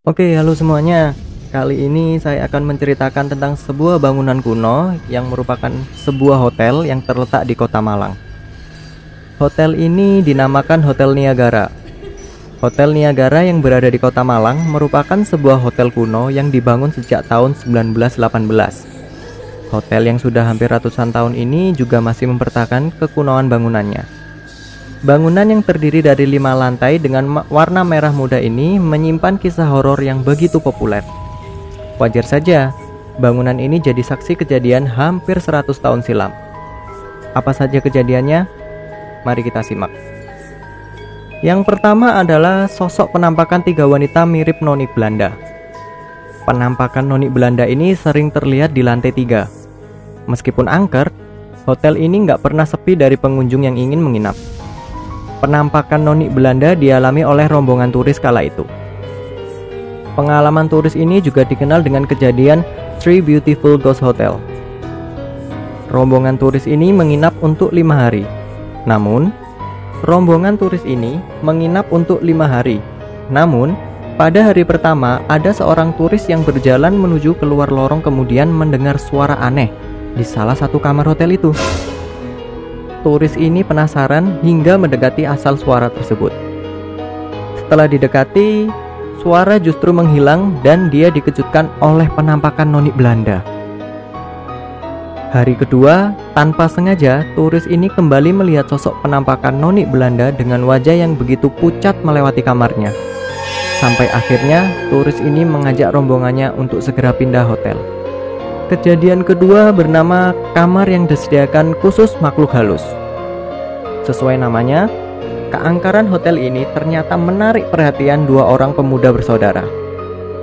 Oke, halo semuanya. Kali ini saya akan menceritakan tentang sebuah bangunan kuno yang merupakan sebuah hotel yang terletak di Kota Malang. Hotel ini dinamakan Hotel Niagara. Hotel Niagara yang berada di Kota Malang merupakan sebuah hotel kuno yang dibangun sejak tahun 1918. Hotel yang sudah hampir ratusan tahun ini juga masih mempertahankan kekunoan bangunannya. Bangunan yang terdiri dari lima lantai dengan warna merah muda ini menyimpan kisah horor yang begitu populer. Wajar saja, bangunan ini jadi saksi kejadian hampir 100 tahun silam. Apa saja kejadiannya? Mari kita simak. Yang pertama adalah sosok penampakan tiga wanita mirip noni Belanda. Penampakan noni Belanda ini sering terlihat di lantai tiga. Meskipun angker, hotel ini nggak pernah sepi dari pengunjung yang ingin menginap. Penampakan noni Belanda dialami oleh rombongan turis kala itu. Pengalaman turis ini juga dikenal dengan kejadian Three Beautiful Ghost Hotel. Rombongan turis ini menginap untuk lima hari. Namun, rombongan turis ini menginap untuk lima hari. Namun, pada hari pertama ada seorang turis yang berjalan menuju keluar lorong kemudian mendengar suara aneh di salah satu kamar hotel itu. Turis ini penasaran hingga mendekati asal suara tersebut. Setelah didekati, suara justru menghilang dan dia dikejutkan oleh penampakan noni Belanda. Hari kedua, tanpa sengaja, turis ini kembali melihat sosok penampakan noni Belanda dengan wajah yang begitu pucat melewati kamarnya. Sampai akhirnya, turis ini mengajak rombongannya untuk segera pindah hotel. Kejadian kedua bernama kamar yang disediakan khusus makhluk halus. Sesuai namanya, keangkaran hotel ini ternyata menarik perhatian dua orang pemuda bersaudara.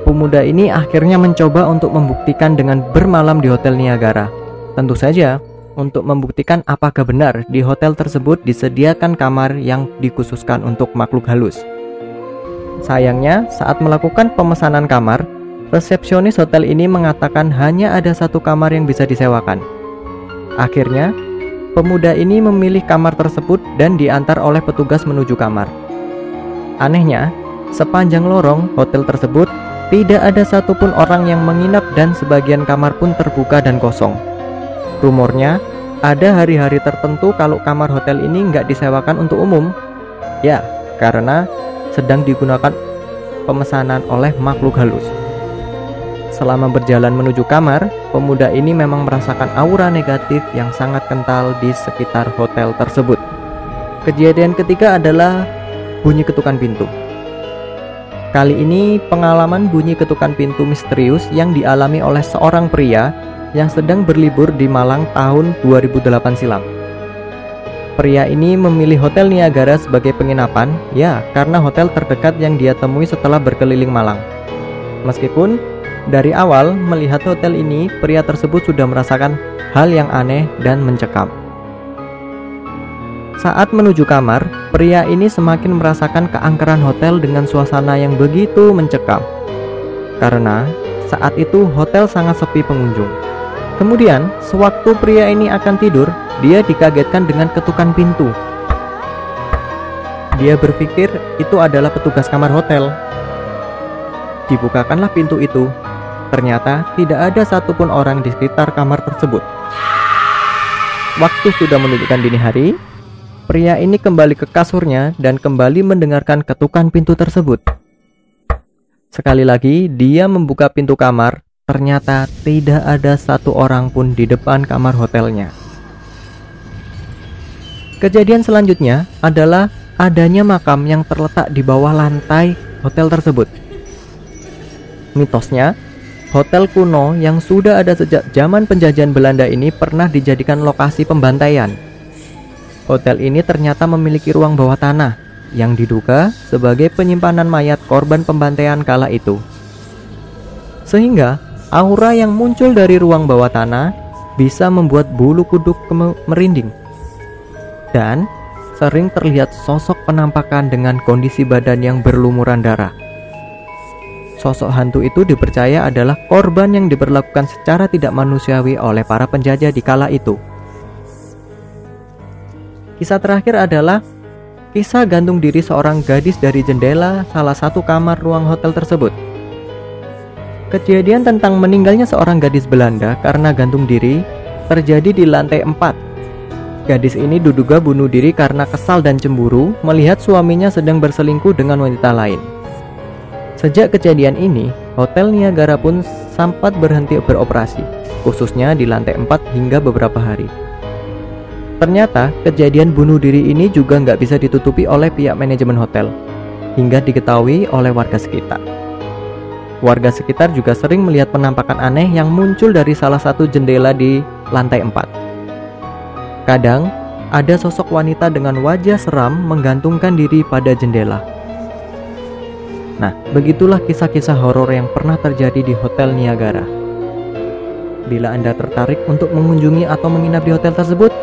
Pemuda ini akhirnya mencoba untuk membuktikan dengan bermalam di Hotel Niagara. Tentu saja, untuk membuktikan apakah benar di hotel tersebut disediakan kamar yang dikhususkan untuk makhluk halus. Sayangnya, saat melakukan pemesanan kamar, Resepsionis hotel ini mengatakan hanya ada satu kamar yang bisa disewakan. Akhirnya, pemuda ini memilih kamar tersebut dan diantar oleh petugas menuju kamar. Anehnya, sepanjang lorong hotel tersebut tidak ada satupun orang yang menginap dan sebagian kamar pun terbuka dan kosong. Rumornya, ada hari-hari tertentu kalau kamar hotel ini nggak disewakan untuk umum. Ya, karena sedang digunakan pemesanan oleh makhluk halus. Selama berjalan menuju kamar, pemuda ini memang merasakan aura negatif yang sangat kental di sekitar hotel tersebut. Kejadian ketiga adalah bunyi ketukan pintu. Kali ini pengalaman bunyi ketukan pintu misterius yang dialami oleh seorang pria yang sedang berlibur di Malang tahun 2008 silam. Pria ini memilih Hotel Niagara sebagai penginapan, ya, karena hotel terdekat yang dia temui setelah berkeliling Malang. Meskipun dari awal melihat hotel ini, pria tersebut sudah merasakan hal yang aneh dan mencekam. Saat menuju kamar, pria ini semakin merasakan keangkeran hotel dengan suasana yang begitu mencekam. Karena saat itu hotel sangat sepi pengunjung. Kemudian, sewaktu pria ini akan tidur, dia dikagetkan dengan ketukan pintu. Dia berpikir itu adalah petugas kamar hotel. Dibukakanlah pintu itu Ternyata tidak ada satupun orang di sekitar kamar tersebut. Waktu sudah menunjukkan dini hari, pria ini kembali ke kasurnya dan kembali mendengarkan ketukan pintu tersebut. Sekali lagi, dia membuka pintu kamar. Ternyata tidak ada satu orang pun di depan kamar hotelnya. Kejadian selanjutnya adalah adanya makam yang terletak di bawah lantai hotel tersebut. Mitosnya, Hotel kuno yang sudah ada sejak zaman penjajahan Belanda ini pernah dijadikan lokasi pembantaian. Hotel ini ternyata memiliki ruang bawah tanah yang diduga sebagai penyimpanan mayat korban pembantaian kala itu. Sehingga aura yang muncul dari ruang bawah tanah bisa membuat bulu kuduk merinding. Dan sering terlihat sosok penampakan dengan kondisi badan yang berlumuran darah. Sosok hantu itu dipercaya adalah korban yang diperlakukan secara tidak manusiawi oleh para penjajah di kala itu. Kisah terakhir adalah kisah gantung diri seorang gadis dari jendela salah satu kamar ruang hotel tersebut. Kejadian tentang meninggalnya seorang gadis Belanda karena gantung diri terjadi di lantai 4. Gadis ini diduga bunuh diri karena kesal dan cemburu melihat suaminya sedang berselingkuh dengan wanita lain. Sejak kejadian ini, Hotel Niagara pun sempat berhenti beroperasi, khususnya di lantai 4 hingga beberapa hari. Ternyata, kejadian bunuh diri ini juga nggak bisa ditutupi oleh pihak manajemen hotel, hingga diketahui oleh warga sekitar. Warga sekitar juga sering melihat penampakan aneh yang muncul dari salah satu jendela di lantai 4. Kadang, ada sosok wanita dengan wajah seram menggantungkan diri pada jendela. Nah, begitulah kisah-kisah horor yang pernah terjadi di Hotel Niagara. Bila Anda tertarik untuk mengunjungi atau menginap di hotel tersebut,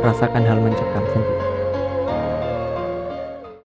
rasakan hal mencekam sendiri.